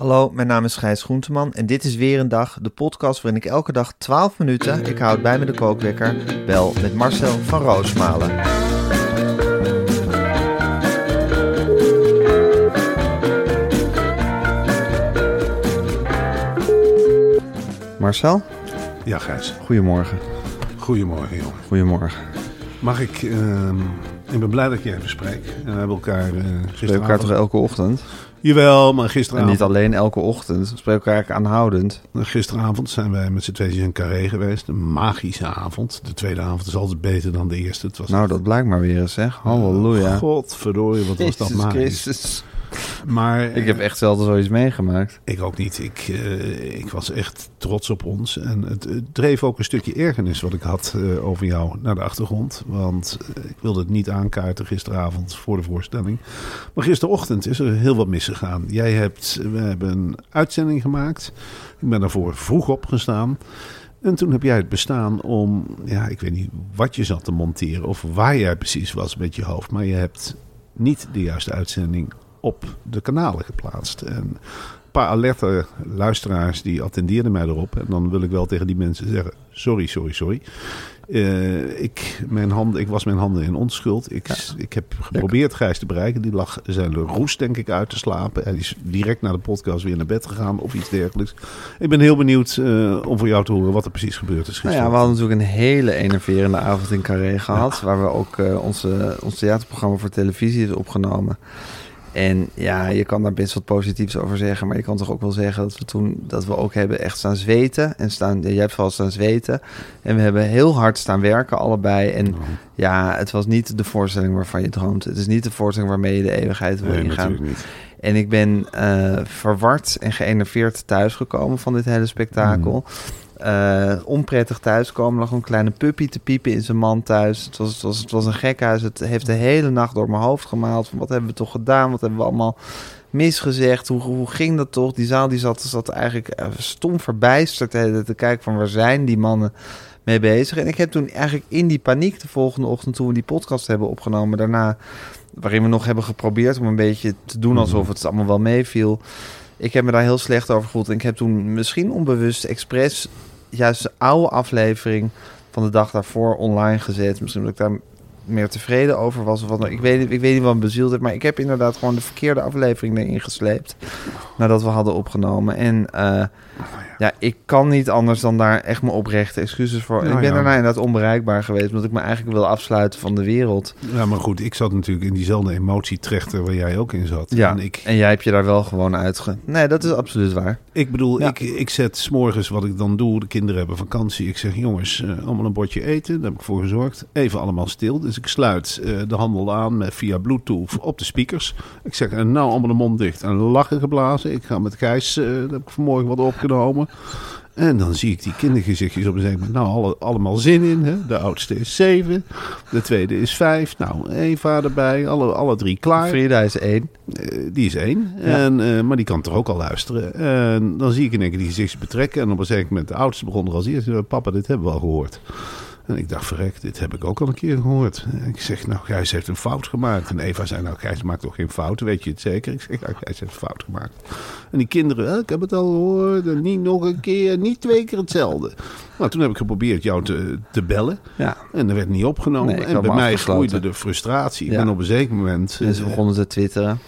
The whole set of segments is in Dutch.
Hallo, mijn naam is Gijs Groenteman en dit is weer een dag, de podcast waarin ik elke dag 12 minuten, ik houd bij me de kookwekker, bel met Marcel van Roosmalen. Marcel, Ja, Gijs. goedemorgen. Goedemorgen, jongen. Goedemorgen. Mag ik... ehm, ik ben blij dat ik je even spreek. En we hebben elkaar eh We spreken gisteravond... elkaar toch elke ochtend? Jawel, maar En gisteravond... niet alleen elke ochtend, we spreken elkaar aanhoudend. Gisteravond zijn wij met z'n tweeën in Carré geweest. Een magische avond. De tweede avond is altijd beter dan de eerste. Het was Nou, dat blijkt maar weer eens, zeg. Halleluja. Godverdorie, wat was dat magisch. Christus. Maar Ik heb echt zelden zoiets meegemaakt. Ik ook niet. Ik, eh, ik was echt trots op ons. En het, het dreef ook een stukje ergernis wat ik had eh, over jou naar de achtergrond. Want eh, ik wilde het niet aankaarten gisteravond voor de voorstelling. Maar gisterochtend is er heel wat misgegaan. Jij hebt, we hebben een uitzending gemaakt. Ik ben daarvoor vroeg opgestaan. En toen heb jij het bestaan om, ja, ik weet niet wat je zat te monteren of waar jij precies was met je hoofd. Maar je hebt niet de juiste uitzending op de kanalen geplaatst. En een paar alerte luisteraars die attendeerden mij erop. En dan wil ik wel tegen die mensen zeggen: sorry, sorry, sorry. Eh, ik, mijn handen, ik was mijn handen in onschuld. Ik, ik heb geprobeerd Gijs te bereiken. Die lag zijn roes, denk ik, uit te slapen. Hij is direct naar de podcast weer naar bed gegaan of iets dergelijks. Ik ben heel benieuwd eh, om voor jou te horen wat er precies gebeurd is. Nou ja, we hadden natuurlijk een hele enerverende avond in Carré gehad. Waar we ook eh, onze, ons theaterprogramma voor televisie is opgenomen. En ja, je kan daar best wat positiefs over zeggen. Maar je kan toch ook wel zeggen dat we toen dat we ook hebben echt staan zweten. En staan, jij hebt vooral staan zweten. En we hebben heel hard staan werken, allebei. En ja, het was niet de voorstelling waarvan je droomt. Het is niet de voorstelling waarmee je de eeuwigheid wil Nee, ingaan. niet. En ik ben eh, verward en geënerveerd thuisgekomen van dit hele spektakel. Eh, onprettig thuiskomen, lag een kleine puppy te piepen in zijn man thuis. Het was, het, was, het was een gekhuis. Het heeft de hele nacht door mijn hoofd gemaald. Van wat hebben we toch gedaan? Wat hebben we allemaal misgezegd? Hoe, hoe ging dat toch? Die zaal die zat, zat eigenlijk eh, stom verbijsterd te kijken van waar zijn die mannen mee bezig. En ik heb toen eigenlijk in die paniek de volgende ochtend toen we die podcast hebben opgenomen, daarna waarin we nog hebben geprobeerd om een beetje te doen alsof het allemaal wel meeviel. Ik heb me daar heel slecht over gevoeld. En ik heb toen misschien onbewust expres juist de oude aflevering van de dag daarvoor online gezet. Misschien dat ik daar meer tevreden over was. Of wat, ik, weet, ik weet niet wat bezield heeft. Maar ik heb inderdaad gewoon de verkeerde aflevering erin gesleept. Nadat we hadden opgenomen. En eh, ja, ik kan niet anders dan daar echt mijn oprechte excuses voor. Nou ik ben ja. daarna inderdaad onbereikbaar geweest. Omdat ik me eigenlijk wil afsluiten van de wereld. Ja, maar goed, ik zat natuurlijk in diezelfde emotietrechter waar jij ook in zat. Ja, En ik, en jij hebt je daar wel gewoon uitge... Nee, dat is absoluut waar. Ik bedoel, Ja. ik, ik zet s'morgens wat ik dan doe. De kinderen hebben vakantie. Ik zeg, jongens, eh, allemaal een bordje eten. Daar heb ik voor gezorgd. Even allemaal stil. Dus ik sluit eh, de handel aan met, via Bluetooth op de speakers. Ik zeg, en nou allemaal de mond dicht en lachen geblazen. Ik ga met Gijs, eh, daar heb ik vanmorgen wat En dan zie ik die kindergezichtjes op en zeg ik, nou, alle, allemaal zin in. Hè? De oudste is zeven, de tweede is vijf. Nou, Eva erbij, alle, alle drie klaar. Frida is één. Eh, die is één. En, eh, maar die kan toch ook al luisteren. En dan zie ik in één keer die gezichten betrekken. En op een zeker moment, de oudste begon er als eerste. Papa, dit hebben we al gehoord. En ik dacht, verrek, dit heb ik ook al een keer gehoord. Ik zeg, nou, Gijs heeft een fout gemaakt. En Eva zei, nou, Gijs maakt toch geen fouten, weet je het zeker? Ik zeg, nou, Gijs heeft een fout gemaakt. En die kinderen, "Eh, ik heb het al gehoord. Niet nog een keer, niet twee keer hetzelfde. Nou, toen heb ik geprobeerd jou te, te bellen. Ja. En dat werd niet opgenomen. Nee, en bij mij groeide de frustratie. Ik Ja. ben op een zeker moment... En ze eh, begonnen te twitteren.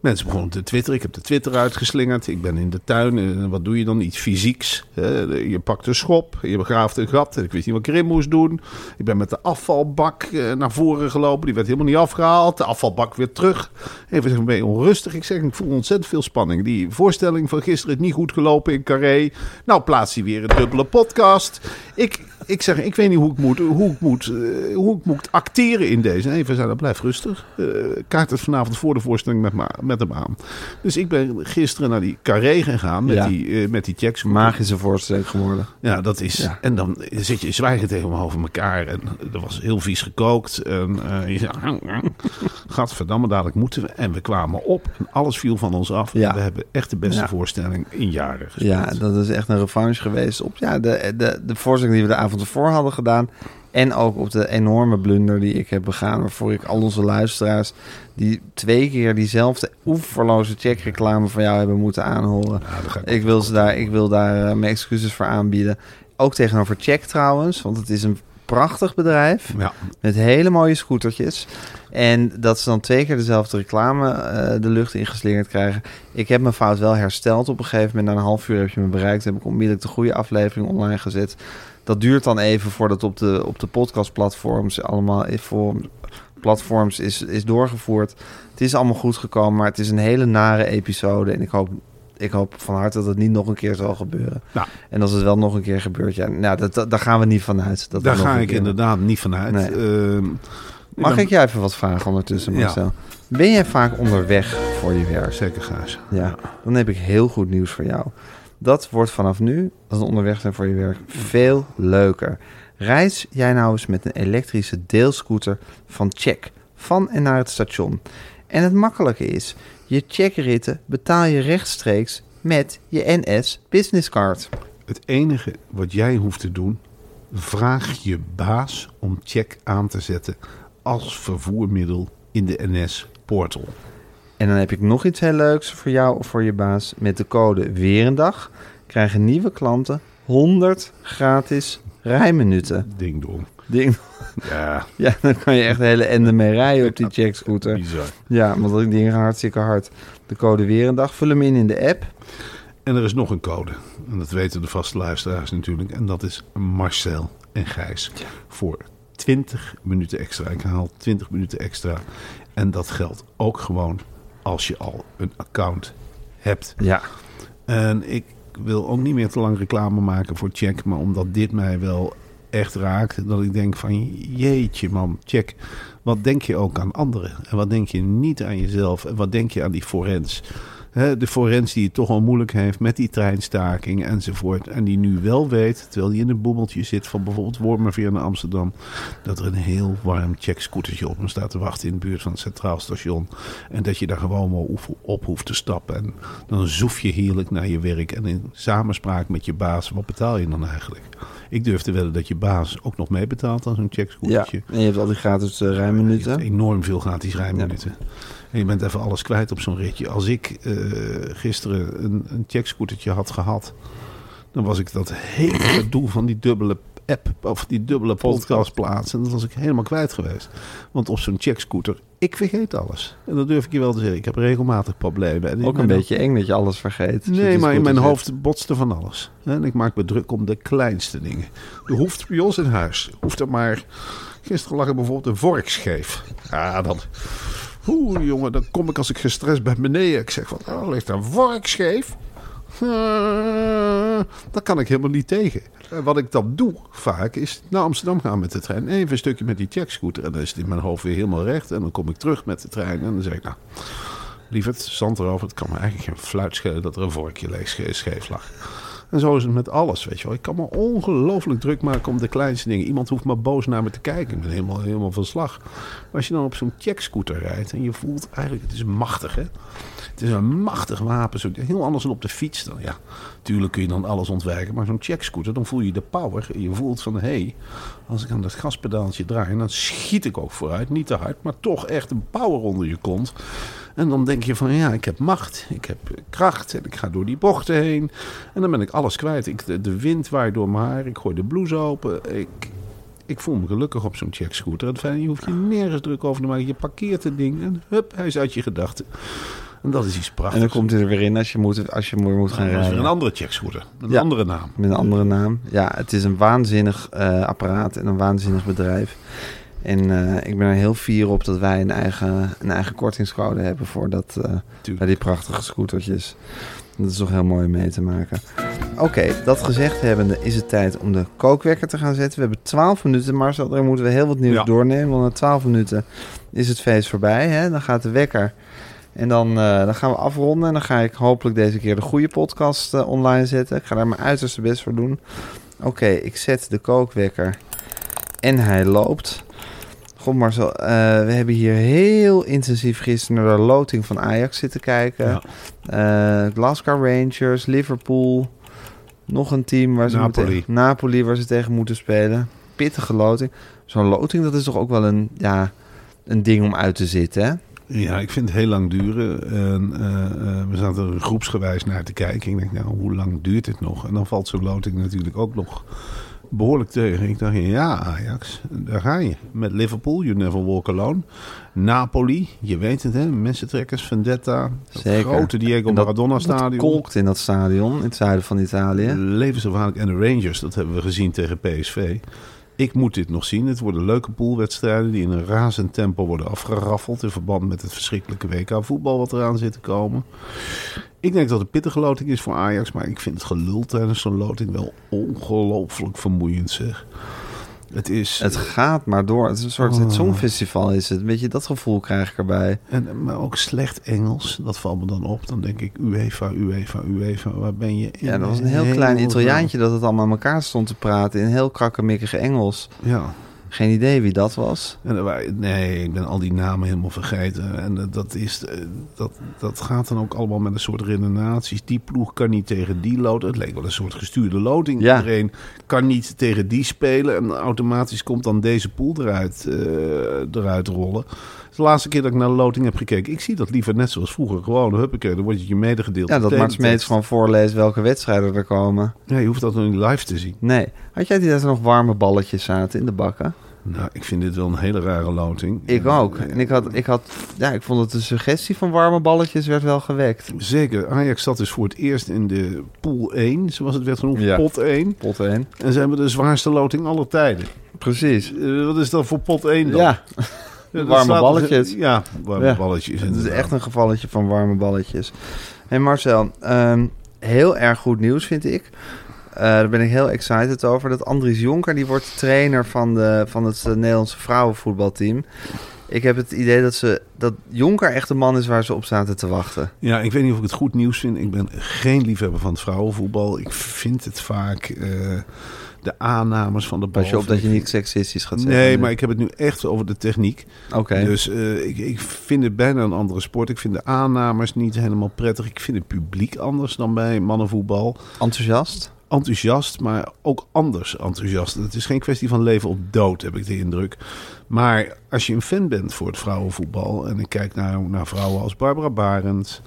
Mensen begonnen te twitteren. Ik heb de Twitter uitgeslingerd. Ik ben in de tuin. En wat doe je dan? Iets fysieks. Je pakt een schop. Je begraaft een gat. Ik wist niet wat ik erin moest doen. Ik ben met de afvalbak eh, naar voren gelopen. Die werd helemaal niet afgehaald. De afvalbak weer terug. Even zeggen, ben je onrustig? Ik zeg, ik voel ontzettend veel spanning. Die voorstelling van gisteren is niet goed gelopen in Carré. Nou, plaats hij weer een dubbele podcast. Ik, ik zeg, ik weet niet hoe ik moet, hoe ik moet, eh, hoe ik moet acteren in deze. En even zeggen, blijf rustig. Eh, kaart het vanavond voor de voorstelling met, ma- met hem aan. Dus ik ben gisteren naar die Carré gegaan met Ja. die, eh, met die checks. Magische voorstelling geworden. Ja, dat is. Ja. En dan zit je zwijgen tegenover elkaar. En er was heel vies gekookt. En eh, je zegt, gadverdamme, dadelijk moeten we. En we kwamen op en alles viel van ons af. Ja. En we hebben echt de beste voorstelling in jaren gespeeld. Ja, dat is echt een revanche geweest op ja, de, de, de voorstelling die we de avond ervoor hadden gedaan. En ook op de enorme blunder die ik heb begaan. Waarvoor ik al onze luisteraars die twee keer diezelfde oeverloze checkreclame van jou hebben moeten aanhoren. Ik wil, ze daar, ik wil daar eh, mijn excuses voor aanbieden. Ook tegenover Check trouwens, want het is een prachtig bedrijf. Ja, Met hele mooie scootertjes. En dat ze dan twee keer dezelfde reclame eh, de lucht ingeslingerd krijgen. Ik heb mijn fout wel hersteld op een gegeven moment. Na een half uur heb je me bereikt. Heb ik onmiddellijk de goede aflevering online gezet. Dat duurt dan even voordat op de, op de podcastplatforms allemaal voor platforms is, is doorgevoerd. Het is allemaal goed gekomen, maar het is een hele nare episode. En ik hoop, ik hoop van harte dat het niet nog een keer zal gebeuren. Nou. En als het wel nog een keer gebeurt, ja, nou, dat, dat- daar gaan we niet van uit. Dat daar ga ik keer- inderdaad niet vanuit. Nee. Ehm, Mag ben- ik jij even wat vragen ondertussen, Ja. Marcel? Ben jij vaak onderweg voor je werk? Zeker, Gijs. Ja. Dan heb ik heel goed nieuws voor jou. Dat wordt vanaf nu, als we onderweg zijn voor je werk, veel leuker. Reis jij nou eens met een elektrische deelscooter van Check, van en naar het station. En het makkelijke is, je checkritten betaal je rechtstreeks met je NS Business Card. Het enige wat jij hoeft te doen, vraag je baas om check aan te zetten als vervoermiddel in de NS-portal. En dan heb ik nog iets heel leuks voor jou of voor je baas. Met de code Weerendag krijgen nieuwe klanten 100 gratis rijminuten. Ding dong. Ding. Ja, Ja, dan kan je echt de hele ende mee rijden op die checkscooter. bizar. Ja, want dat ding hartstikke hard. De code Weerendag, vul hem in in de app. En er is nog een code. En dat weten de vaste luisteraars natuurlijk. En dat is Marcel en Gijs. Voor 20 minuten extra. Ik haal 20 minuten extra. En dat geldt ook gewoon als je al een account hebt. Ja, En ik wil ook niet meer te lang reclame maken voor Check. Maar omdat dit mij wel echt raakt. Dat ik denk van jeetje man, Check. Wat denk je ook aan anderen? En wat denk je niet aan jezelf? En wat denk je aan die forens? Hè, de forens die het toch al moeilijk heeft met die treinstaking enzovoort. En die nu wel weet, terwijl die in een boemeltje zit van bijvoorbeeld Wormerveer naar Amsterdam. Dat er een heel warm checkscootertje op hem staat te wachten in de buurt van het Centraal Station. En dat je daar gewoon maar op- hoeft te stappen. En dan zoef je heerlijk naar je werk. En in samenspraak met je baas, wat betaal je dan eigenlijk? Ik durf te wedden dat je baas ook nog meebetaalt aan zo'n ja. checkscootertje. En je hebt al die gratis Je rijminuten. enorm veel gratis rijminuten. En je bent even alles kwijt op zo'n ritje. Als ik eh, gisteren een, een checkscootertje had gehad, dan was ik dat hele doel van die dubbele app of die dubbele podcast plaatsen. En dat was ik helemaal kwijt geweest. Want op zo'n checkscooter, ik vergeet alles. En dat durf ik je wel te zeggen. Ik heb regelmatig problemen. En Ook een beetje eng dat je alles vergeet. Nee, maar in mijn hoofd botste van alles. En ik maak me druk om de kleinste dingen. Er hoeft bij ons in huis, hoeft er maar... Gisteren lag er bijvoorbeeld een vork scheef. Ja, dan... Oeh, jongen, dan kom ik als ik gestrest ben beneden. Ik zeg van, oh, ligt een vork scheef? Uh, daar kan ik helemaal niet tegen. En wat ik dan doe vaak is naar Amsterdam gaan met de trein. Even een stukje met die checkscooter. En dan is het in mijn hoofd weer helemaal recht. En dan kom ik terug met de trein. En dan zeg ik, nou, lieverd, zand erover. Het kan me eigenlijk geen fluit schelen dat er een vorkje leeg sche- scheef lag. En zo is het met alles, weet je wel. Ik kan me ongelooflijk druk maken om de kleinste dingen. Iemand hoeft maar boos naar me te kijken. Ik ben helemaal, helemaal van slag. Als je dan op zo'n checkscooter rijdt en je voelt eigenlijk, het is machtig hè. Het is een machtig wapen. Zo, heel anders dan op de fiets. Dan, ja, tuurlijk kun je dan alles ontwijken. Maar zo'n checkscooter, dan voel je de power. En je voelt van, hé, hey, als ik aan dat gaspedaaltje draai... dan schiet ik ook vooruit. Niet te hard, maar toch echt een power onder je kont. En dan denk je van ja, ik heb macht, ik heb kracht en ik ga door die bochten heen. En dan ben ik alles kwijt. Ik, de, de wind waait door mijn haar, ik gooi de blouse open. Ik, ik voel me gelukkig op zo'n checkscooter. Het fijn, je hoeft je nergens druk over te maken. Je parkeert het ding en hup, hij is uit je gedachten. En dat is iets prachtigs. En dan komt hij er weer in als je, moet, als je moet gaan rijden. een andere checkscooter, een Ja. andere naam. Met een andere naam. Ja, het is een waanzinnig eh, apparaat en een waanzinnig bedrijf. En eh, ik ben er heel fier op dat wij een eigen, een eigen kortingscode hebben voor dat, eh, bij die prachtige scootertjes. Dat is toch heel mooi om mee te maken. Oké, dat gezegd hebbende is het tijd om de kookwekker te gaan zetten. We hebben 12 minuten, Marcel. Daar moeten we heel wat nieuws Ja. doornemen. Want na 12 minuten is het feest voorbij. Hè? Dan gaat de wekker. En dan, eh, dan gaan we afronden. En dan ga ik hopelijk deze keer de goede podcast eh, online zetten. Ik ga daar mijn uiterste best voor doen. Oké, ik zet de kookwekker. En hij loopt. God Marcel, eh, we hebben hier heel intensief gisteren naar de loting van Ajax zitten kijken. Ja. Glasgow Rangers, Liverpool. Nog een team waar ze Napoli. Moeten, Napoli waar ze tegen moeten spelen. Pittige loting. Zo'n loting, dat is toch ook wel een, ja, een ding om uit te zitten, hè? Ja, ik vind het heel lang duren. En, eh, eh, we zaten er groepsgewijs naar te kijken. Ik denk, nou, hoe lang duurt dit nog? En dan valt zo'n loting natuurlijk ook nog behoorlijk tegen. Ik dacht, ja, Ajax, daar ga je. Met Liverpool, you never walk alone. Napoli, je weet het, hè? Messentrekkers, Vendetta. Dat Zeker. grote Diego dat- Maradona Dat stadion. kolkt in dat stadion, in het zuiden van Italië. Levensgevaarlijk. En de Rangers, dat hebben we gezien tegen PSV. Ik moet dit nog zien. Het worden leuke poolwedstrijden die in een razend tempo worden afgeraffeld. In verband met het verschrikkelijke WK voetbal wat eraan zit te komen. Ik denk dat het een pittige loting is voor Ajax. Maar ik vind het gelul tijdens zo'n loting wel ongelooflijk vermoeiend zeg. Het is... Het gaat maar door. Het is een soort Oh. het songfestival is het. Weet je, dat gevoel krijg ik erbij. En, maar ook slecht Engels, dat valt me dan op. Dan denk ik, UEFA, UEFA, UEFA, waar ben je? in Ja, dat was een heel klein? Italiaantje dat het allemaal aan elkaar stond te praten in heel krakkemikkige Engels. Ja, Geen idee wie dat was. En waren- nee, ik ben al die namen helemaal vergeten. En eh, dat, is, eh, dat, dat gaat dan ook allemaal met een soort redenaties. Die ploeg kan niet tegen die loting. Het leek wel een soort gestuurde loting. Ja. Iedereen kan niet tegen die spelen. En automatisch komt dan deze pool eruit, eh, eruit rollen. Het is de laatste keer dat ik naar de loting heb gekeken. Ik zie dat liever net zoals vroeger. Gewoon, huppakee, dan wordt het je medegedeeld. Ja, dat Smeets tekst. gewoon voorleest welke wedstrijden er komen. Ja, je hoeft dat nog niet live te zien. Nee. Had jij die dat er nog warme balletjes zaten in de bakken? Nou, ik vind dit wel een hele rare loting. Ik ook. En ik had, ik had, ja, ik vond dat de suggestie van warme balletjes werd wel gewekt. Zeker. Ajax zat dus voor het eerst in de pool 1, zoals het werd genoemd, Ja. pot 1. Pot 1. En ze hebben de zwaarste loting aller tijden. Precies. Eh, wat is dat voor pot 1 dan? Ja, warme staat- balletjes. Ja, warme Ja. balletjes. het is echt een gevalletje van warme balletjes. Hey Marcel, ehm, heel erg goed nieuws vind ik. Eh, daar ben ik heel excited over. Dat Andries Jonker, die wordt trainer van, de, van het eh, Nederlandse vrouwenvoetbalteam. Ik heb het idee dat, ze, dat Jonker echt de man is waar ze op zaten te wachten. Ja, ik weet niet of ik het goed nieuws vind. Ik ben geen liefhebber van het vrouwenvoetbal. Ik vind het vaak eh, de aannames van de bal. Pas je op dat je niet seksistisch gaat zeggen. Nee, maar ik heb het nu echt over de techniek. Oké, Dus ik, ik vind het bijna een andere sport. Ik vind de aannames niet helemaal prettig. Ik vind het publiek anders dan bij mannenvoetbal. enthousiast? Enthousiast, maar ook anders enthousiast. Het is geen kwestie van leven of dood, heb ik de indruk. Maar als je een fan bent voor het vrouwenvoetbal... en ik kijk naar, naar vrouwen als Barbara Barend...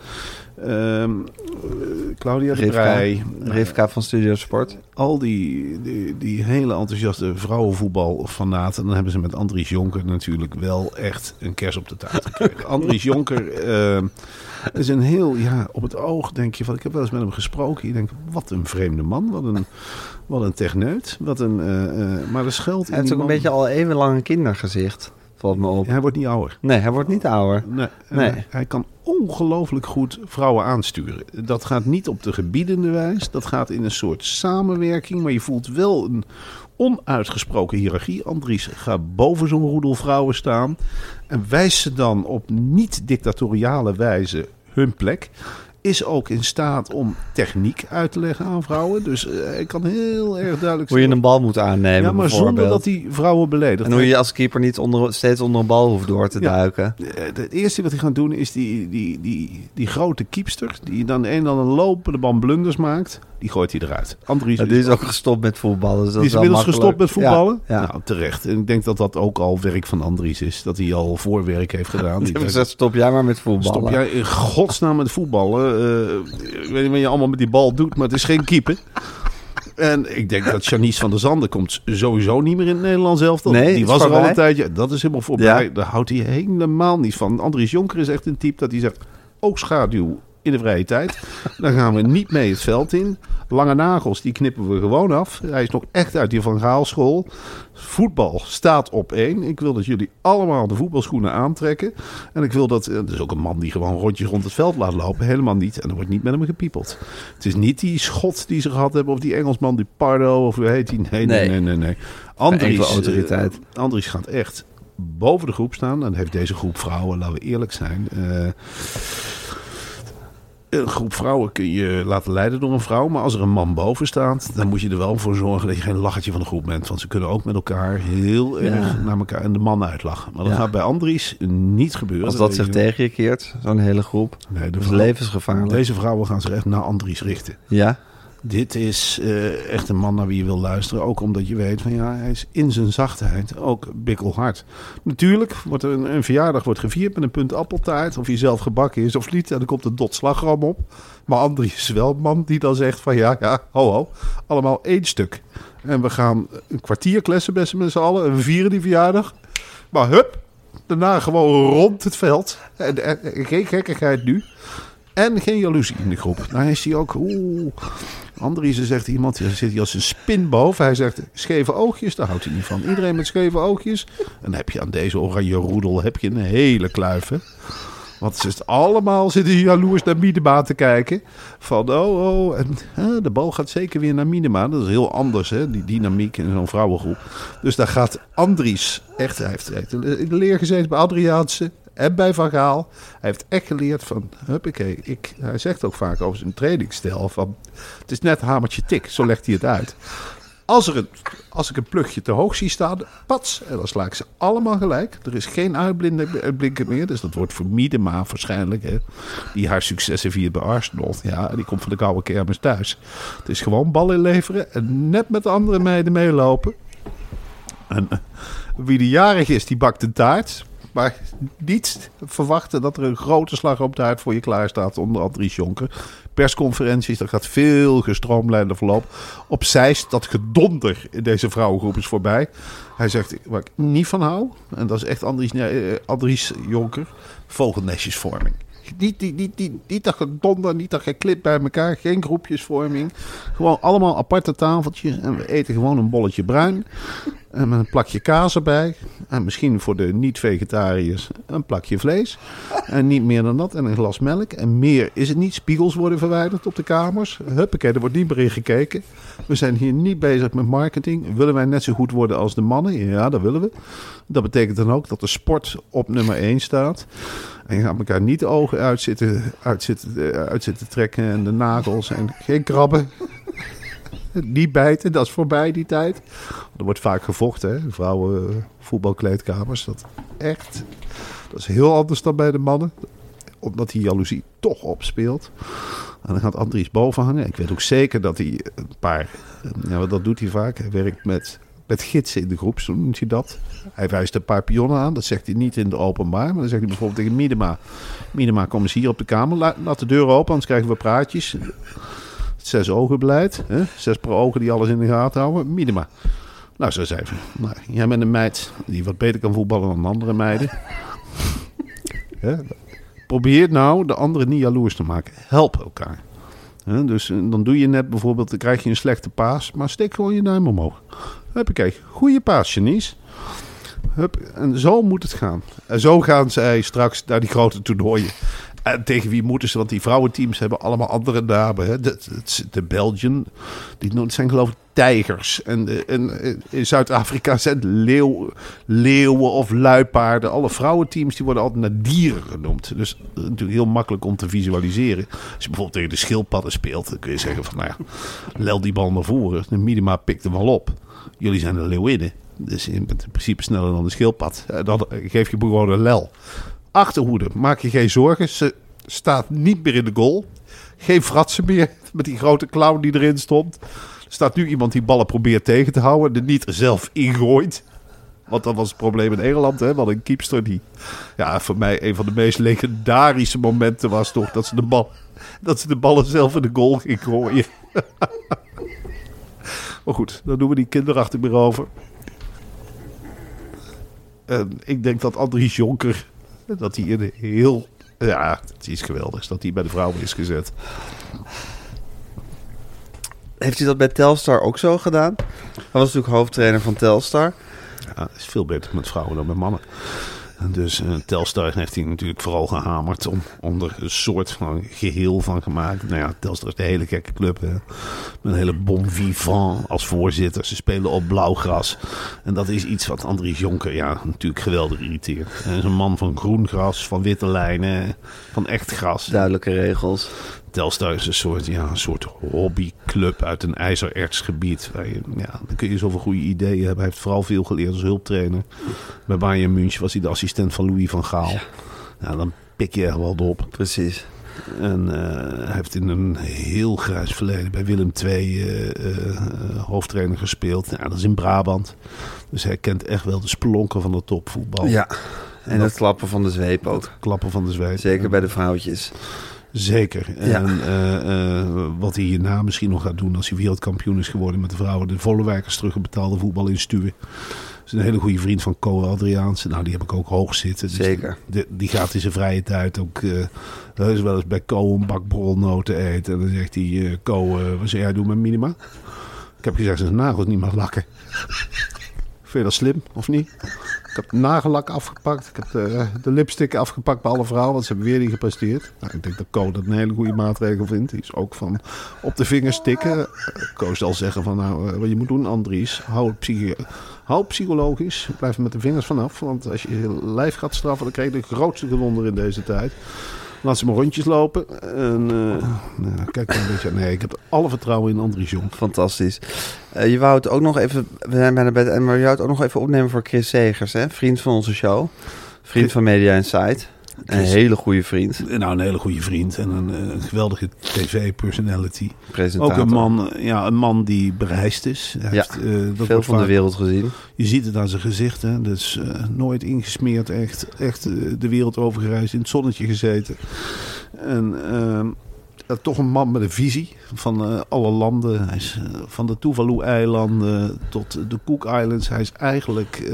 ehm, eh, Claudia de Rivka. Van Studio Sport. al die, die, die hele enthousiaste vrouwenvoetbalfanaten... dan hebben ze met Andries Jonker natuurlijk wel echt een kers op de taart gekregen. Andries Jonker eh, is een heel... Ja, op het oog denk je van... Ik heb wel eens met hem gesproken. Je denkt, wat een vreemde man. Wat een, wat een techneut. Wat een... eh, eh, maar er schuilt in Hij heeft ook een beetje al eeuwenlang een kindergezicht. Valt me op. Hij wordt niet ouder. Nee, hij wordt niet ouder. Nee, Nee. Hij, kan ongelooflijk goed vrouwen aansturen. Dat gaat niet op de gebiedende wijs. Dat gaat in een soort samenwerking. Maar je voelt wel een onuitgesproken hiërarchie. Andries gaat boven zo'n roedel vrouwen staan. En wijst ze dan op niet-dictatoriale wijze hun plek. Is ook in staat om techniek uit te leggen aan vrouwen. Dus eh, hij kan heel erg duidelijk Hoe je een bal moet aannemen, Ja, maar zonder dat hij vrouwen beledigt. En hoe je als keeper niet onder, steeds onder een bal hoeft door te Ja. duiken. Eh, Het eerste wat hij gaat doen is die, die, die, die grote kiepster... die dan een en ander lopende bal blunders maakt... die gooit hij eruit. Andries Ja, die is ook gestopt met voetballen. Dus die is inmiddels gestopt met voetballen? Ja, ja. Nou, terecht. En ik denk dat dat ook al werk van Andries is. Dat hij al voorwerk heeft gedaan. Die Die gezegd, stop jij maar met voetballen. Stop jij in godsnaam met voetballen. Eh, ik weet niet wat je allemaal met die bal doet, maar het is geen keeper. En ik denk dat Janice van der Zanden komt sowieso niet meer in het Nederlands elftal. Nee, die was er al een tijdje. Dat is helemaal voorbij. Ja. Daar houdt hij helemaal niet van. Andries Jonker is echt een type dat hij zegt... ook schaduw in de vrije tijd. Dan gaan we niet mee het veld in. Lange nagels, die knippen we gewoon af. Hij is nog echt uit die Van Gaal school. Voetbal staat op één. Ik wil dat jullie allemaal de voetbalschoenen aantrekken. En ik wil dat... Er is ook een man die gewoon rondjes rond het veld laat lopen. Helemaal niet. En er wordt niet met hem gepiepeld. Het is niet die schot die ze gehad hebben. Of die Engelsman, die Pardo. Of hoe heet die? Nee, nee, Nee. nee, nee. Andries, autoriteit. eh, Andries gaat echt boven de groep staan. En heeft deze groep vrouwen, laten we eerlijk zijn... eh, een groep vrouwen kun je laten leiden door een vrouw. Maar als er een man boven staat, dan moet je er wel voor zorgen dat je geen lachertje van de groep bent. Want ze kunnen ook met elkaar heel Ja. erg naar elkaar en de man uitlachen. Maar dat Ja. gaat bij Andries niet gebeuren. Als dat zich tegen je keert, zo'n hele groep. Nee, de Dat is vrouw- levensgevaarlijk. Deze vrouwen gaan zich echt naar Andries richten. Ja, Dit is eh, echt een man naar wie je wil luisteren. Ook omdat je weet van ja, hij is in zijn zachtheid ook bikkelhard. Natuurlijk wordt er een, een verjaardag wordt gevierd met een punt appeltaart. Of hij zelf gebakken is of niet. En dan komt een dot slagroom op. Maar Andries is wel een man die dan zegt van ja, ja, ho ho. Allemaal één stuk. En we gaan een kwartier klessen best met z'n allen. En we vieren die verjaardag. Maar hup, daarna gewoon rond het veld. En, en- en geen gekkigheid nu. En geen jaloezie in de groep. Nou is hij ook... Oeh. Andries zegt iemand, die zit hier als een spin boven. Hij zegt, scheve oogjes, daar houdt hij niet van. Iedereen met scheve oogjes. En dan heb je aan deze oranje roedel heb je een hele kluif. Want ze is allemaal zitten jaloers naar Minima te kijken. Van, oh, oh, en hè, de bal gaat zeker weer naar Minima. Dat is heel anders, hè, die dynamiek in zo'n vrouwengroep. Dus daar gaat Andries, echt, hij hij heeft in de leer gezeten bij Adriaanse en bij Van Gaal. Hij heeft echt geleerd van, huppakee, ik, hij zegt ook vaak over zijn trainingsstijl van, het is net hamertje tik, zo legt hij het uit. Als, er een, als ik een plugje te hoog zie staan, pats, en dan sla ik ze allemaal gelijk. Er is geen uitblinken meer, dus dat wordt voor Miedema waarschijnlijk. Hè, die haar successen viert bij Arsenal. Ja, die komt van de koude kermis thuis. Het is gewoon bal inleveren en net met de andere meiden meelopen. En eh, wie de jarig is, die bakt een taart. Maar niet verwachten dat er een grote slag op taart voor je klaar staat onder Andries Jonker. Persconferenties, dat gaat veel gestroomlijnder verloop. Op Zeist, dat gedonder in deze vrouwengroep is voorbij. Hij zegt, waar ik niet van hou, en dat is echt Andries, eh, Andries Jonker, vogelnestjesvorming. Niet, niet, niet, niet, niet dat gedonder, niet dat geklip bij elkaar, geen groepjesvorming. Gewoon allemaal aparte tafeltjes en we eten gewoon een bolletje bruin. En met een plakje kaas erbij. En misschien voor de niet-vegetariërs een plakje vlees. En niet meer dan dat. En een glas melk. En meer is het niet. Spiegels worden verwijderd op de kamers. Huppakee, er wordt niet meer in gekeken. We zijn hier niet bezig met marketing. Willen wij net zo goed worden als de mannen? Ja, dat willen we. Dat betekent dan ook dat de sport op nummer 1 staat. En je gaat elkaar niet de ogen uitzitten, uitzitten, eh, trekken. En de nagels. En geen krabben. Niet bijten, dat is voorbij die tijd. Er wordt vaak gevochten, hè? Vrouwen voetbalkleedkamers. Dat echt. Dat is heel anders dan bij de mannen. Omdat die jaloezie toch opspeelt. En dan gaat Andries boven hangen. Ik weet ook zeker dat hij een paar. eh, Ja, dat doet hij vaak. Hij werkt met, met gidsen in de groep, zo noemt hij dat. Hij wijst een paar pionnen aan. Dat zegt hij niet in de openbaar. Maar dan zegt hij bijvoorbeeld tegen Minema. Minema, kom eens hier op de kamer. La- Laat de deur open, anders krijgen we praatjes. Zes ogen beleid. Hè? Zes per ogen die alles in de gaten houden. Minima. Nou, zo zei hij. Nou, jij bent een meid die wat beter kan voetballen dan andere meiden. Probeer nou de anderen niet jaloers te maken. Help elkaar. Dus eh, dan doe je net bijvoorbeeld, dan krijg je een slechte paas. Maar steek gewoon je duim omhoog. Huppakee, goede paas, Janice. Hup, en zo moet het gaan. En zo gaan zij straks naar die grote toernooien. En tegen wie moeten ze? Want die vrouwenteams hebben allemaal andere namen. Hè? De, de, Belgian, die zijn geloof ik tijgers. En, eh, in Zuid-Afrika zijn leeuw, leeuwen of luipaarden. Alle vrouwenteams die worden altijd naar dieren genoemd. Dus is natuurlijk heel makkelijk om te visualiseren. Als je bijvoorbeeld tegen de schildpadden speelt, dan kun je zeggen van nou ja, lel die bal naar voren. De minima pikt hem wel op. Jullie zijn de leeuwinnen. Dus in principe sneller dan de schildpad. En dan geef je gewoon een lel. Achterhoede, maak je geen zorgen. Ze staat niet meer in de goal. Geen fratsen meer met die grote clown die erin stond. Er staat nu iemand die ballen probeert tegen te houden. De niet zelf ingooit. Want dat was het probleem in Engeland. Hè? Want een keepster die... Ja, voor mij een van de meest legendarische momenten was toch... dat ze de, bal, dat ze de ballen zelf in de goal ging gooien. maar goed, dan doen we die kinderachtig meer over. En ik denk dat Andries Jonker... dat hij een heel... Ja, het is geweldig dat hij bij de vrouwen is gezet. Heeft hij dat bij Telstar ook zo gedaan? Hij was natuurlijk hoofdtrainer van Telstar. Ja, is veel beter met vrouwen dan met mannen. Dus eh, Telstar heeft hij natuurlijk vooral gehamerd om, om er een soort van geheel van gemaakt. Nou ja, Telstar is de hele gekke club. Hè. Met een hele bon vivant als voorzitter. Ze spelen op blauwgras. En dat is iets wat Andries Jonker ja, natuurlijk geweldig irriteert. Hij is een man van groen gras, van witte lijnen, van echt gras. Duidelijke regels. Telstar is een soort, ja, een soort hobbyclub uit een ijzerertsgebied. Waar je, ja, dan kun je zoveel goede ideeën hebben. Hij heeft vooral veel geleerd als hulptrainer. Bij Bayern München was hij de assistent van Louis van Gaal. Ja, dan pik je echt wel op. Precies. En eh, hij heeft in een heel grijs verleden bij Willem II eh, eh, hoofdtrainer gespeeld. Ja, dat is in Brabant. Dus hij kent echt wel de spelonken van het topvoetbal. Ja. En dat- het klappen van de zweep ook. Klappen van de zweep. Zeker bij de vrouwtjes. Zeker. Ja. En eh, eh, wat hij hierna misschien nog gaat doen als hij wereldkampioen is geworden met de vrouwen. De vollewijkers terug betaalde voetbal in Stuwen. Dat is een hele goede vriend van Co Adriaanse. Nou, die heb ik ook hoog zitten. Dus Zeker. de- die gaat in zijn vrije tijd ook eh heus wel eens bij Co een bak brolnoten eten. En dan zegt hij, Co, wat zou jij doen met minima? Ik heb gezegd, zijn nagels niet mag lakken. Vind je dat slim, of niet? Ik heb nagellak afgepakt. Ik heb de, de lipstick afgepakt bij alle vrouwen. Want ze hebben weer niet gepresteerd. Nou, ik denk dat Co dat een hele goede maatregel vindt. Die is ook van op de vingers tikken. Eh, Co zal zeggen van nou, eh, wat je moet doen Andries. Hou, hou psychologisch. Blijf met de vingers vanaf. Want als je je lijf gaat straffen, dan krijg je de grootste gewonder in deze tijd. Laat ze maar rondjes lopen. En eh, nou, kijk een beetje. Nee, ik heb alle vertrouwen in Andries Jong. Fantastisch. Eh, je wou het ook nog even, we zijn bijna bij het einde, maar je wou het ook nog even opnemen voor Chris Segers, hè? vriend van onze show. Vriend van Media Insight. Een Chris- hele goede vriend. Nou, een hele goede vriend en een, eh, een geweldige tv-personality. Ook een man, eh, ja, een man die bereisd is. Hij Ja, heeft, eh, dat Veel van de wereld gezien. Je ziet het aan zijn gezicht. Hè? Dus eh, nooit ingesmeerd. Echt, echt eh, de wereld overgereisd. In het zonnetje gezeten. En eh, toch een man met een visie van eh, alle landen. Hij is eh, van de Tuvalu-eilanden tot de Cook Islands. Hij is eigenlijk...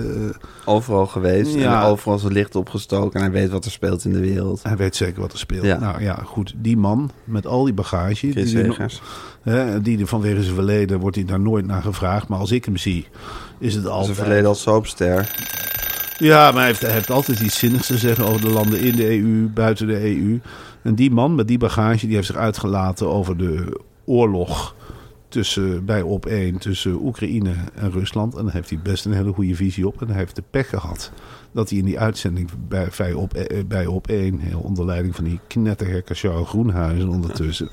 Overal geweest Ja. en overal zijn licht opgestoken en hij weet wat er speelt in de wereld. hij weet zeker wat er speelt. Ja. Nou ja, goed. Die man met al die bagage... Chris die, er die vanwege zijn verleden wordt hij daar nooit naar gevraagd. Maar als ik hem zie, is het Zijn altijd... verleden als soapster. Ja, maar hij heeft, altijd iets zinnigs te zeggen over de landen in de EU, buiten de EU. En die man met die bagage, die heeft zich uitgelaten over de oorlog tussen, bij op 1 tussen Oekraïne en Rusland. En daar heeft hij best een hele goede visie op. En hij heeft de pech gehad dat hij in die uitzending bij, bij, op, eh, bij op 1, heel onder leiding van die knettergekke Charles Groenhuizen ondertussen,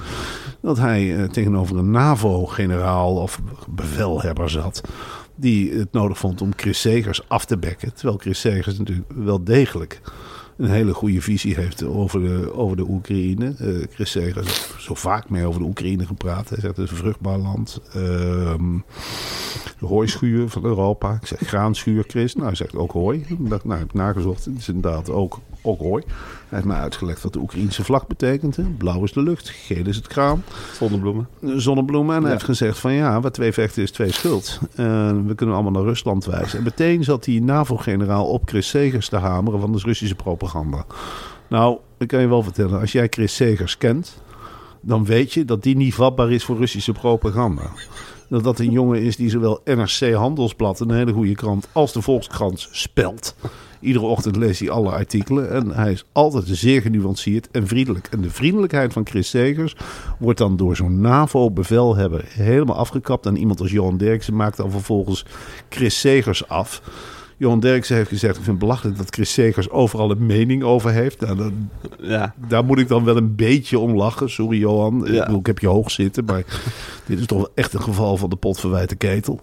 dat hij eh, tegenover een NAVO-generaal of bevelhebber zat die het nodig vond om Chris Segers af te bekken. Terwijl Chris Segers natuurlijk wel degelijk een hele goede visie heeft over de, over de Oekraïne. Eh, Chris Segers heeft zo vaak mee over de Oekraïne gepraat. Hij zegt het een vruchtbaar land. Ehm, de hooischuur van Europa. Ik zeg graanschuur, Chris. Nou, hij zegt ook hooi. Ik dacht, nou, heb ik nagezocht. Het is inderdaad ook, ook hooi. Hij heeft mij uitgelegd wat de Oekraïnse vlag betekent. Hè. Blauw is de lucht, geel is het graan Zonnebloemen. zonnebloemen. En hij Ja. heeft gezegd van ja, wat twee vechten is twee schuld. En we kunnen allemaal naar Rusland wijzen. En meteen zat die NAVO-generaal op Chris Segers te hameren van de Russische propaganda. Nou, ik kan je wel vertellen, als jij Chris Segers kent, dan weet je dat die niet vatbaar is voor Russische propaganda. dat dat een jongen is die zowel NRC Handelsblad, een hele goede krant, als de Volkskrant spelt. Iedere ochtend leest hij alle artikelen en hij is altijd zeer genuanceerd en vriendelijk. En de vriendelijkheid van Chris Segers wordt dan door zo'n NAVO-bevelhebber helemaal afgekapt. En iemand als Johan Derksen maakt dan vervolgens Chris Segers af. Johan Derksen heeft gezegd: Ik vind het belachelijk dat Chris Segers overal een mening over heeft. Nou, dan, Ja. daar moet ik dan wel een beetje om lachen. Sorry, Johan. Ja. Ik, bedoel, ik heb je hoog zitten. Maar dit is toch wel echt een geval van de potverwijte ketel.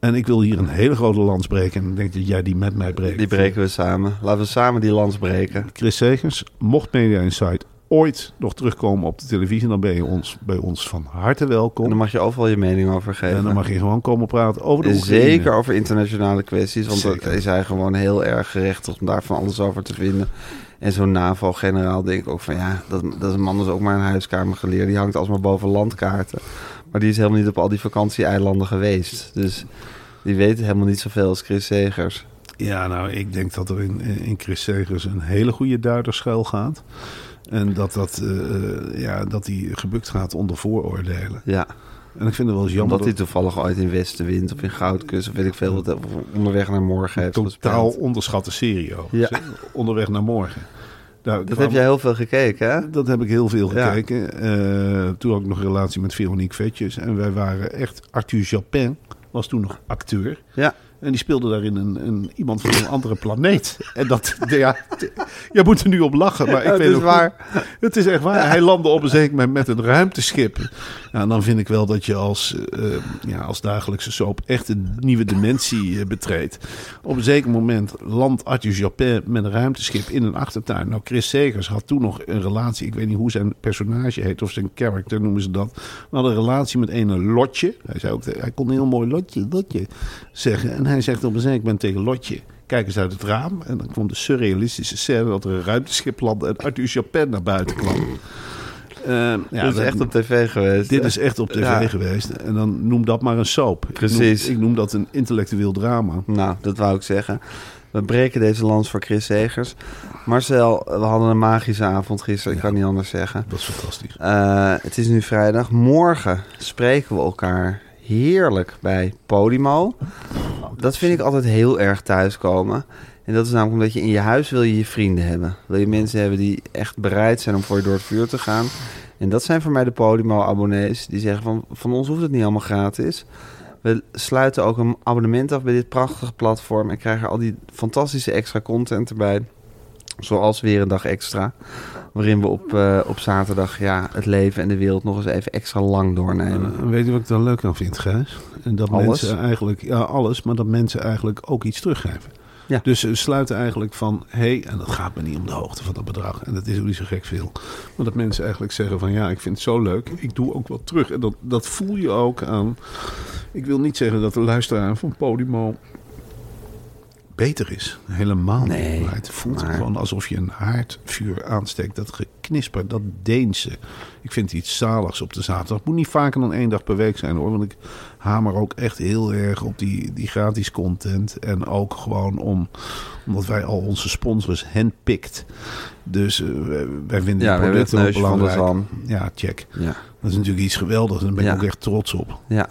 En ik wil hier een hele grote lans breken. En ik denk dat jij die met mij breekt. Die breken we samen. Laten we samen die lans breken. Chris Segers, mocht Media Insight ooit nog terugkomen op de televisie, dan ben je ons, bij ons van harte En welkom. dan mag je overal je mening over geven. En dan mag je gewoon komen praten over de Oekraïne. Zeker over internationale kwesties, want Zeker. dat is hij gewoon heel erg gerechtigd om daar van alles over te vinden. En zo'n NAVO-generaal denk ik ook van ja, dat, dat is een man is ook maar een huiskamergeleerde. Die hangt alsmaar boven landkaarten. Maar die is helemaal niet op al die vakantieeilanden geweest. Dus die weet helemaal niet zoveel als Chris Segers. Ja, nou, ik denk dat er in, in Chris Segers een hele goede duider schuil gaat. En dat, dat, eh, ja, dat hij gebukt gaat onder vooroordelen. Ja, En ik vind het wel eens jammer omdat hij toevallig ooit in Westenwind of in Goudkust of weet ik veel wat of onderweg naar morgen heeft totaal gespeeld. onderschatte serie. Ja. Onderweg naar morgen. Daar Dat kwam- heb jij heel veel gekeken, hè? Dat heb ik heel veel Ja. gekeken. Eh, toen had ik nog een relatie met Veronique Vetjes. En wij waren echt... Arthur Japin was toen nog acteur. Ja. En die speelde daarin een, een, iemand van een andere planeet. En dat... Ja, je moet er nu op lachen. Maar ik Ja, het weet is waar. goed- het is echt waar. Hij landde op een zeker moment met een ruimteschip. Nou, dan vind ik wel dat je als, eh, ja, als dagelijkse soap echt een nieuwe dimensie eh, betreedt. Op een zeker moment landt Arthur Japin met een ruimteschip in een achtertuin. Nou, Chris Segers had toen nog een relatie. Ik weet niet hoe zijn personage heet of zijn character noemen ze dat. Maar had een relatie met een Lotje. Hij, zei ook, hij kon een heel mooi Lotje, Lotje zeggen. En hij zegt op een zeker moment tegen Lotje... Kijk eens uit het raam. En dan kwam de surrealistische scène dat er een ruimteschip landde en Arthur Japin naar buiten kwam. Eh, ja, dat is dat- echt op tv geweest. dit hè? is echt op tv Ja. geweest. En dan noem dat maar een soap. Ik Precies. noem, ik noem dat een intellectueel drama. Nou, dat wou ik zeggen. We breken deze lans voor Chris Segers. Marcel, we hadden een magische avond gisteren. Ik Ja. kan niet anders zeggen. Dat is fantastisch. Eh, het is nu vrijdag. Morgen spreken we elkaar heerlijk bij Podimo. Dat vind ik altijd heel erg thuiskomen. En dat is namelijk omdat je in je huis wil je je vrienden hebben. Wil je mensen hebben die echt bereid zijn om voor je door het vuur te gaan. En dat zijn voor mij de Podimo-abonnees. Die zeggen van, van ons hoeft het niet allemaal gratis. We sluiten ook een abonnement af bij dit prachtige platform. En krijgen al die fantastische extra content erbij. Zoals weer een dag extra. Waarin we op, eh, op zaterdag ja, het leven en de wereld nog eens even extra lang doornemen. Eh, weet je wat ik er leuk aan vind, Gijs? En dat Alles? mensen eigenlijk, ja, alles, maar dat mensen eigenlijk ook iets teruggeven. Ja. Dus ze sluiten eigenlijk van, hé, hey, en dat gaat me niet om de hoogte van dat bedrag. En dat is ook niet zo gek veel. Maar dat mensen eigenlijk zeggen van, ja, ik vind het zo leuk, ik doe ook wat terug. En dat, dat voel je ook aan, ik wil niet zeggen dat de luisteraar van Podimo beter is. Helemaal Nee, niet. Maar het voelt maar- gewoon alsof je een haardvuur aansteekt. Dat geknisper, dat Deense. Ik vind iets zaligs op de zaterdag. Het moet niet vaker dan één dag per week zijn hoor. Want ik hamer ook echt heel erg op die, die gratis content. En ook gewoon om, omdat wij al onze sponsors handpikt. Dus eh, wij- vinden Ja, die producten ook belangrijk. Ja, check. Ja. Dat is natuurlijk iets geweldigs. En daar ben ik Ja. ook echt trots op. Ja,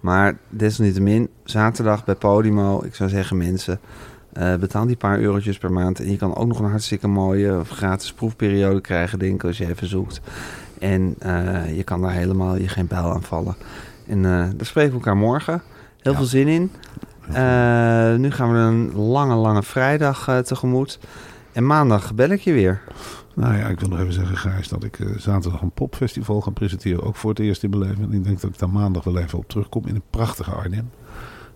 maar desalniettemin, zaterdag bij Podimo, ik zou zeggen mensen, eh, betaal die paar eurotjes per maand. En je kan ook nog een hartstikke mooie of gratis proefperiode krijgen, denk ik, als je even zoekt. En eh, je kan daar helemaal je geen pijl aan vallen. En eh daar spreken we elkaar morgen. Heel Ja. veel zin in. Nu gaan we een lange, lange vrijdag tegemoet. En maandag bel ik je weer. Nou ja, ik wil nog even zeggen, Gijs, dat ik eh, zaterdag een popfestival ga presenteren. Ook voor het eerst in mijn leven. En ik denk dat ik daar maandag wel even op terugkom in een prachtige Arnhem.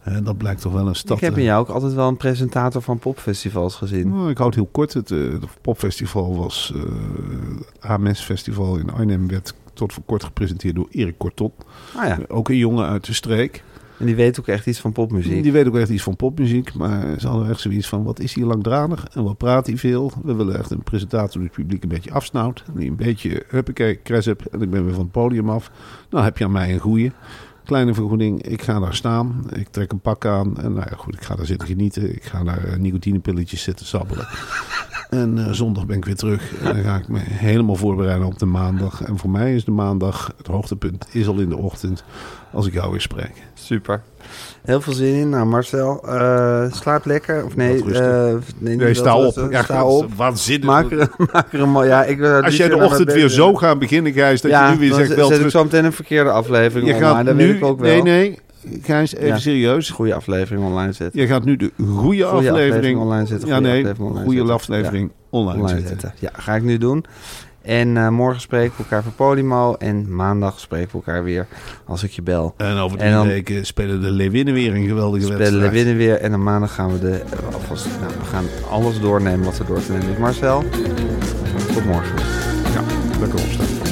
En dat blijkt toch wel een stad. ik heb in eh, jou ook altijd wel een presentator van popfestivals gezien. Nou, ik houd heel kort. Het, eh, het popfestival was... eh AMS Festival in Arnhem werd tot voor kort gepresenteerd door Erik Kortot. Ah ja, Ook een jongen uit de streek. En die weet ook echt iets van popmuziek. Die weet ook echt iets van popmuziek. Maar ze hadden echt zoiets van, wat is hij langdradig en wat praat hij veel. We willen echt een presentator die het publiek een beetje afsnauwt. Die een beetje, huppakee, crash en ik ben weer van het podium af. Nou heb je aan mij een goeie. Kleine vergoeding, ik ga daar staan. Ik trek een pak aan. En nou ja, goed, ik ga daar zitten genieten. Ik ga daar eh, nicotinepilletjes zitten sabbelen. En eh, zondag ben ik weer terug. En dan ga ik me helemaal voorbereiden op de maandag. En voor mij is de maandag, het hoogtepunt is al in de ochtend, als ik jou weer spreek. Super. Heel veel zin in. Nou, Marcel, eh, slaap lekker. Of nee, eh, nee, sta op. Ja, sta op. Waanzinnig. Maak er, maak er een mooi... Ja, ik, wil Als jij de ochtend weer zo gaat beginnen, Gijs, dat ja, je nu weer dan zegt... zet wel ik terug- zo meteen een verkeerde aflevering je online. gaat Dat nu... weet ik ook wel. Nee, nee. Gijs, even Ja. serieus. Goede aflevering online zetten. Je gaat nu de goede aflevering... aflevering online zetten, Ja, nee. aflevering online Goede zetten. aflevering online, Online zetten. zetten. Ja, ga ik nu doen. En eh, morgen spreken we elkaar voor Podimo. En maandag spreken we elkaar weer als ik je bel. En over drie dan- weken spelen de Leeuwinnen weer een geweldige Spelen wedstrijd. we winnen weer. En dan maandag gaan we de... Alvast, nou, we gaan alles doornemen wat er door te nemen is. Marcel, tot morgen. Ja, lekker opstaan.